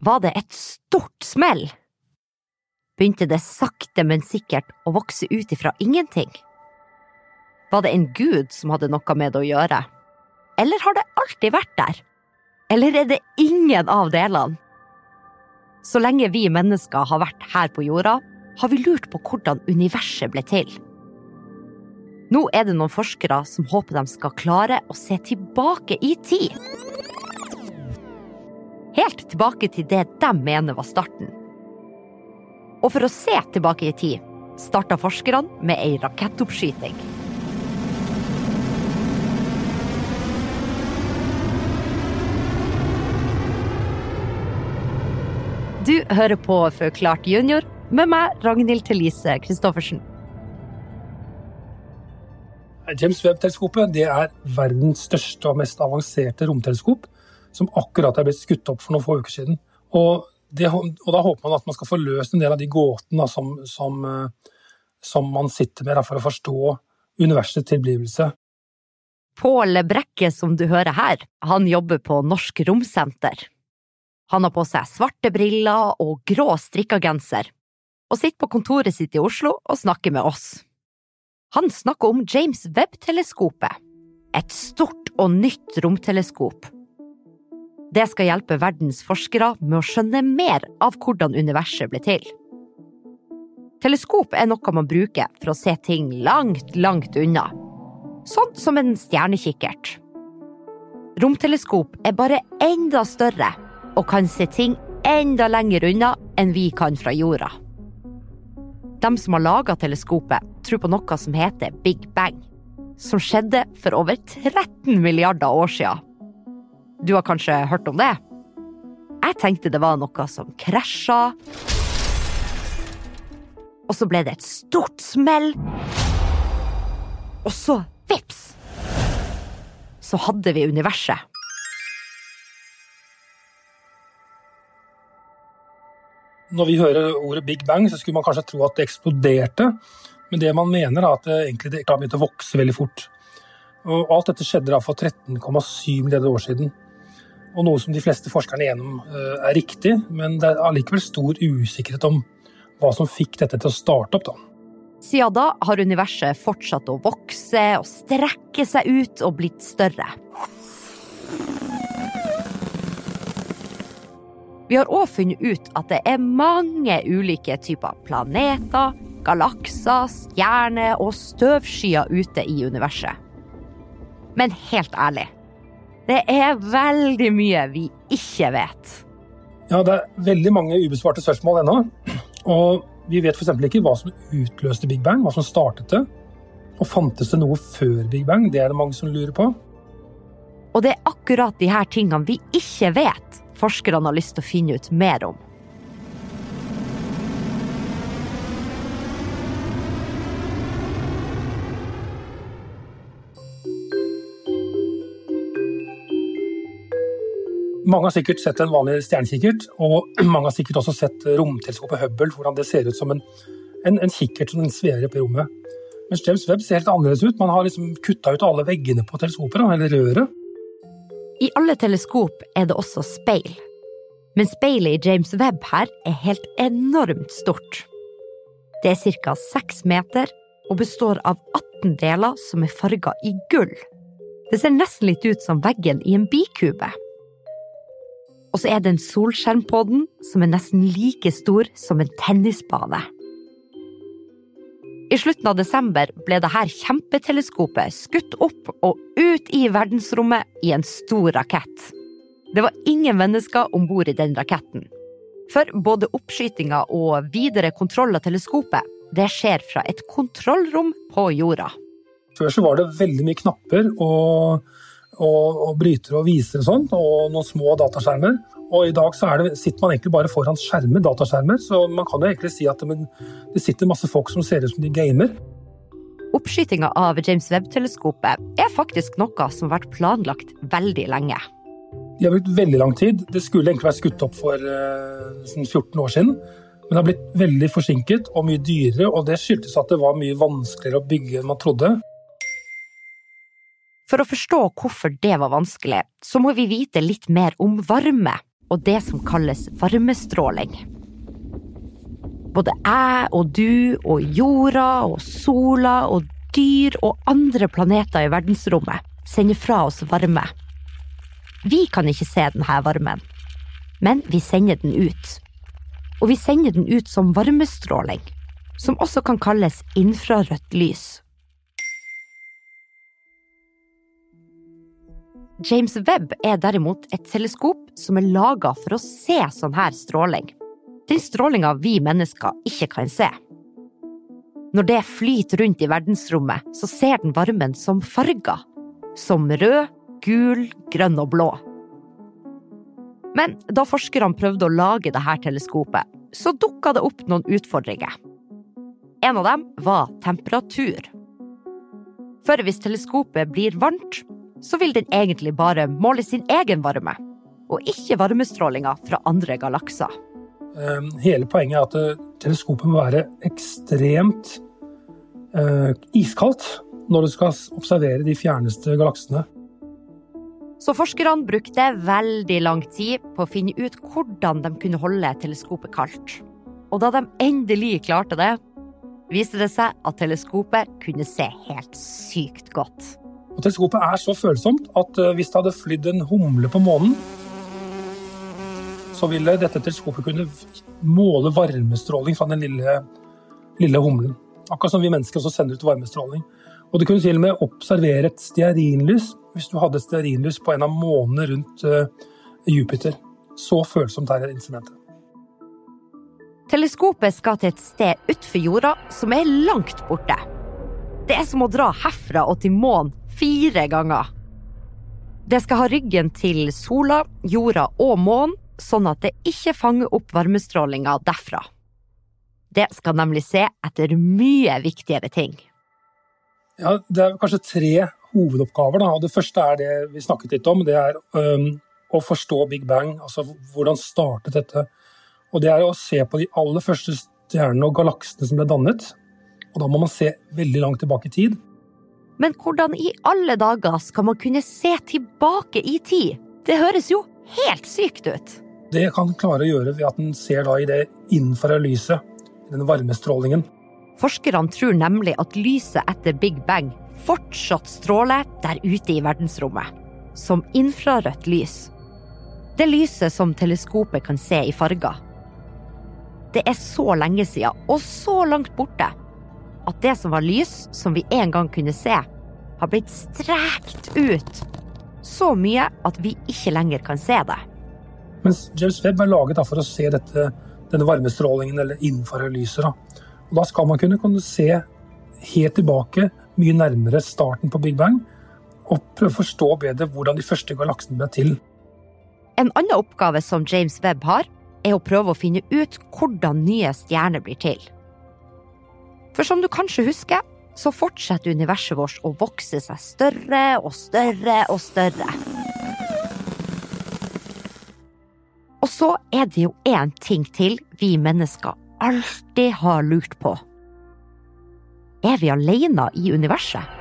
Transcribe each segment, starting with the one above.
var det et stort smell. Begynte det sakte, men sikkert å vokse ut ifra ingenting? Var det en gud som hadde noe med det å gjøre? Eller har det alltid vært der? Eller er det ingen av delene? Så lenge vi mennesker har vært her på jorda, har vi lurt på hvordan universet ble til. Nå er det noen forskere som håper de skal klare å se tilbake i tid. Helt tilbake til det de mener var starten. Og for å se tilbake i tid starta forskerne med ei rakettoppskyting. Du hører på Forklart junior med meg, Ragnhild Thelise Christoffersen. James Webb-teleskopet er verdens største og mest avanserte romteleskop, som akkurat er blitt skutt opp for noen få uker siden. Og, det, og da håper man at man skal få løst en del av de gåtene som, som, eh, som man sitter med da, for å forstå universets tilblivelse. Pål Brekke, som du hører her, han jobber på Norsk Romsenter. Han har på seg svarte briller og grå strikka genser, og sitter på kontoret sitt i Oslo og snakker med oss. Han snakker om James Webb-teleskopet, et stort og nytt romteleskop. Det skal hjelpe verdens forskere med å skjønne mer av hvordan universet ble til. Teleskop er noe man bruker for å se ting langt, langt unna. Sånn som en stjernekikkert. Romteleskop er bare enda større og kan se ting enda lenger unna enn vi kan fra jorda. De som har laga teleskopet, tror på noe som heter Big Bang, som skjedde for over 13 milliarder år siden. Du har kanskje hørt om det? Jeg tenkte det var noe som krasja. Og så ble det et stort smell. Og så, vips, så hadde vi universet. Når vi hører ordet Big Bang, så skulle man kanskje tro at det eksploderte. Men det man mener er at det egentlig har begynt å vokse veldig fort. Og alt dette skjedde da for 13,7 milliarder år siden. Og noe som de fleste forskerne igjennom eh, er riktig, men det er allikevel stor usikkerhet om hva som fikk dette til å starte opp. da. Siden da har universet fortsatt å vokse og strekke seg ut og blitt større. Vi har òg funnet ut at det er mange ulike typer planeter, galakser, stjerner og støvskyer ute i universet. Men helt ærlig, det er veldig mye vi ikke vet. Ja, det er veldig mange ubesvarte spørsmål ennå. Og vi vet f.eks. ikke hva som utløste Big Bang, hva som startet det. Og fantes det noe før Big Bang? Det er det mange som lurer på. Og det er akkurat de her tingene vi ikke vet, forskerne har lyst til å finne ut mer om. Mange har sikkert sett en vanlig stjernekikkert, og mange har sikkert også sett romteleskopet Hubble, hvordan det ser ut som en, en, en kikkert som svever opp i rommet. Mens James Webb ser helt annerledes ut. Man har liksom kutta ut alle veggene på teleskopet, eller røret. I alle teleskop er det også speil. Men speilet i James Webb her er helt enormt stort. Det er ca. seks meter og består av 18 deler som er farga i gull. Det ser nesten litt ut som veggen i en bikube. Og så er det en solskjerm på den som er nesten like stor som en tennisbane. I slutten av desember ble dette kjempeteleskopet skutt opp og ut i verdensrommet i en stor rakett. Det var ingen mennesker om bord i den raketten. For både oppskytinga og videre kontroll av teleskopet, det skjer fra et kontrollrom på jorda. Før så var det veldig mye knapper og, og, og brytere og visere og sånn, og noen små dataskjermer. Og i dag så det, sitter man egentlig bare foran skjermer, dataskjermer, så man kan jo egentlig si at det, det sitter masse folk som ser ut som de gamer. Oppskytinga av James Webb-teleskopet er faktisk noe som har vært planlagt veldig lenge. De har brukt veldig lang tid. Det skulle egentlig vært skutt opp for eh, 14 sånn år siden. Men det har blitt veldig forsinket og mye dyrere, og det skyldtes at det var mye vanskeligere å bygge enn man trodde. For å forstå hvorfor det var vanskelig, så må vi vite litt mer om varme. og det som kalles varmestråling. Både jeg og du og jorda og sola og dyr og andre planeter i verdensrommet sender fra oss varme. Vi kan ikke se denne varmen, men vi sender den ut. Og vi sender den ut som varmestråling, som også kan kalles infrarødt lys. James Webb er derimot et teleskop som er laga for å se sånn her stråling. Den strålinga vi mennesker ikke kan se. Når det flyter rundt i verdensrommet, så ser den varmen som farger. Som rød, gul, grønn og blå. Men da forskerne prøvde å lage dette teleskopet, så dukka det opp noen utfordringer. En av dem var temperatur. For hvis teleskopet blir varmt, så vil den egentlig bare måle sin egen varme, og ikke varmestrålinga fra andre galakser. Ehm, hele poenget er at eh, teleskopet må være ekstremt uh, iskaldt når du skal observere de fjerneste galaksene. Så forskerne brukte veldig lang tid på å finne ut hvordan de kunne holde teleskopet kaldt. Og da de endelig klarte det, viste det seg at teleskopet kunne se helt sykt godt. Og teleskopet er så følsomt at eh, hvis det hadde flydd en humle på månen, så ville dette teleskopet kunne måle varmestråling fra den lille, lille humlen. Akkurat som vi mennesker også sender ut varmestråling. Og det kunne til og med observere et stearinlys hvis du hadde et stearinlys på en av månene rundt uh, Jupiter. Så følsomt er instrumentet. Teleskopet skal til et sted utenfor jorda som er langt borte. Det er som å dra herfra og til månen fire ganger. Det skal ha ryggen til sola, jorda og månen, sånn at det ikke fanger opp varmestrålinga derfra. Det skal nemlig se etter mye viktigere ting. Ja, Det er kanskje tre hovedoppgaver. Da. Det første er det vi snakket litt om. Det er um, å forstå Big Bang. Altså hvordan startet dette. Og det er å se på de aller første stjernene og galaksene som ble dannet. Og da må man se veldig langt tilbake i tid. Men hvordan i alle dager skal man kunne se tilbake i tid? Det høres jo helt sykt ut. Det kan klare å gjøre ved at en ser da i det infralyset, den varmestrålingen. Forskerne tror nemlig at lyset etter Big Bang fortsatt stråler der ute i verdensrommet. Som infrarødt lys. Det lyset som teleskopet kan se i farger. Det er så lenge siden, og så langt borte, at det som var lys, som vi en gang kunne se, har blitt strekt ut så mye at vi ikke lenger kan se det. Mens James Webb er laget for å se dette, denne varmestrålingen eller infrarødlyset. Da. Og da skal man kunne, kunne se helt tilbake, mye nærmere starten på Big Bang, og prøve å forstå bedre hvordan de første galaksene ble til. En annen oppgave som James Webb har, er å prøve å finne ut hvordan nye stjerner blir til. For som du kanskje husker, så fortsetter universet vårt å vokse seg større og større og større. Og så er det jo én ting til vi mennesker alltid har lurt på. Er vi alene i universet?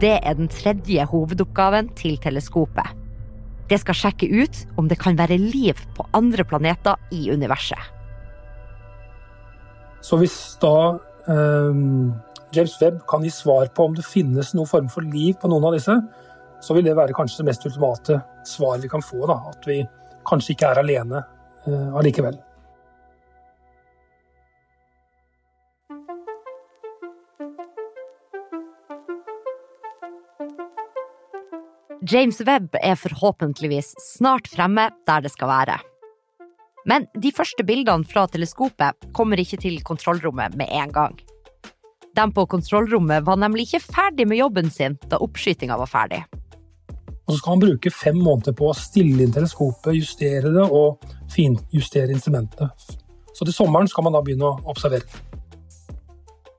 Det er den tredje hovedoppgaven til teleskopet. Det skal sjekke ut om det kan være liv på andre planeter i universet. Så hvis da um, James Webb kan gi svar på om det finnes noen form for liv på noen av disse, så vil det være kanskje det mest ultimate svar vi kan få. Da. At vi kanskje ikke er alene uh, allikevel. James Webb er forhåpentligvis snart fremme der det skal være. Men de første bildene fra teleskopet kommer ikke til kontrollrommet med en gang. De på kontrollrommet var nemlig ikke ferdig med jobben sin da oppskytinga var ferdig. Og så skal man bruke fem måneder på å stille inn teleskopet, justere det og finjustere instrumentene. Så til sommeren skal man da begynne å observere.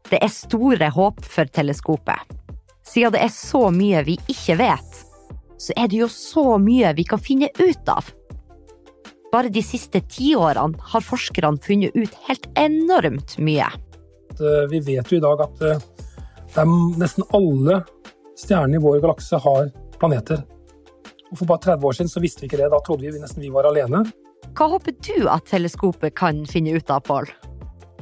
Det er store håp for teleskopet. Siden det er så mye vi ikke vet, så er det jo så mye vi kan finne ut av. Bare de siste tiårene har forskerne funnet ut helt enormt mye. Eh, vi vet jo i dag at eh, nesten alle stjernene i vår galakse har planeter. Og For bare 30 år siden så visste vi ikke det. Da trodde vi nesten vi var alene. Hva håper du at teleskopet kan finne ut av, Pål?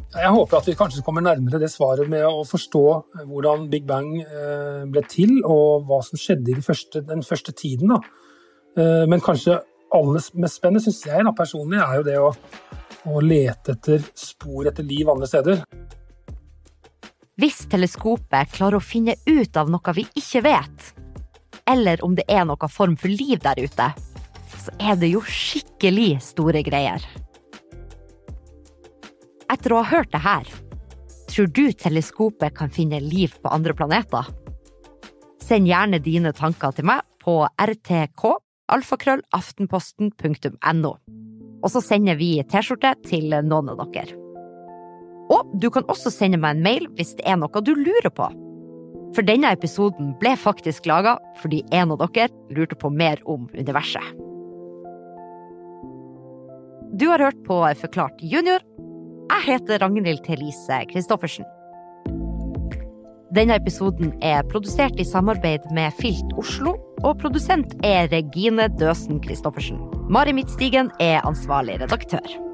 Jeg håper at vi kanskje kommer nærmere det svaret med å forstå hvordan Big Bang eh, ble til, og hva som skjedde i den første, den første tiden. Da. Eh, men kanskje aller mest spennende, syns jeg da, personlig, er jo det å, å lete etter spor etter liv andre steder. Hvis teleskopet klarer å finne ut av noe vi ikke vet, eller om det er noen form for liv der ute, så er det jo skikkelig store greier. Etter å ha hørt det her, tror du teleskopet kan finne liv på andre planeter? Send gjerne dine tanker til meg på rtk alfakrøllaftenposten.no. Og så sender vi T-skjorte til noen av dere. Og du kan også sende meg en mail hvis det er noe du lurer på. For denne episoden ble faktisk laga fordi en av dere lurte på mer om universet. Du har hørt på Forklart junior. Jeg heter Ragnhild Thelise Christoffersen. Denne episoden er produsert i samarbeid med Filt Oslo, og produsent er Regine Døsen Christoffersen. Mari Midtstigen er ansvarlig redaktør.